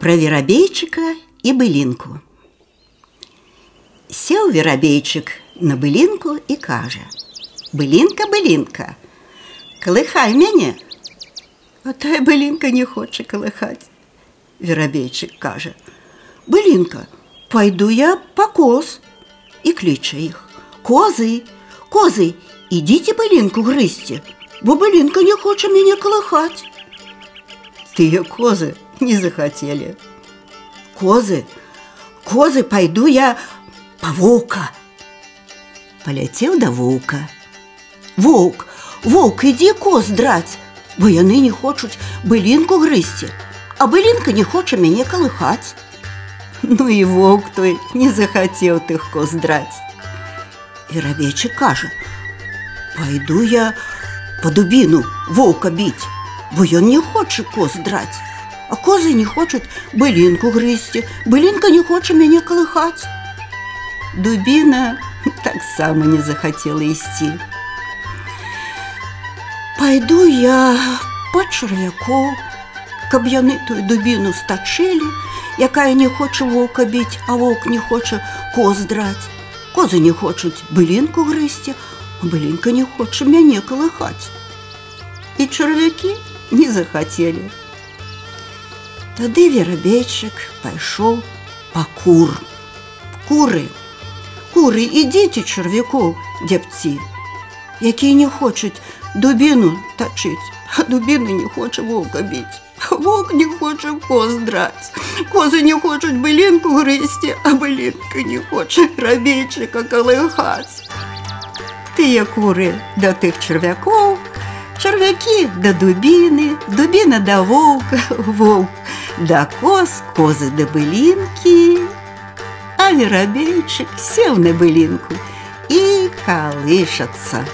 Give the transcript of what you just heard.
Про верабейчика і былінку. Сеў верабейчык на былінку і кажа: « Былінка, былінка, Колыхай мяне. А тая былінка не хоча колыхаць. Верабейчык кажа: « Былінка, пойду я па коз і кліча іх. Козы, козы, ідзіце былінку грызці, бо былінка не хоча мяне колыхаць. Тыя козы не захотели. Козы, козы, пойду я по волка. Полетел до волка. Волк, волк, иди коз драть, бо яны не хочуць былінку грызці, а былінка не хоча мяне колыхаць. Ну і волк той не захотел тых коз драць. І рабечы кажа: « Пойду я по дубіну волка біць, бо ён не хоча коз драць. А козы не хочуць былінку грызці, былінка не хоча мяне колыхаць. Дубіна таксама не захацела ісці. Пайду я па чарвякоў, каб яны тую дубіну стачылі, якая не хоча вока біць, а вок не хоча коз драць. Козы не хочуць былінку грызці, а былінка не хоча мяне колыхаць. І чарвякі не захацелі. Тады верабейчык пайшоў па кур. Куры, куры, ідзіце чарвякоў, дзябці, якія не хочуць дубіну тачыць, а дубіны не хоча вока біць. Вок не хоча коз драць. Козы не хочуць былінку грызці, а былінка не хоча рабейчыка калыхаць. Тыя куры да тых чарвякоў, чарвякі да дубіны, дубіна да воўка, воўк да коз, козы да былінкі. А верабейчык сеў на былінку і калышацца.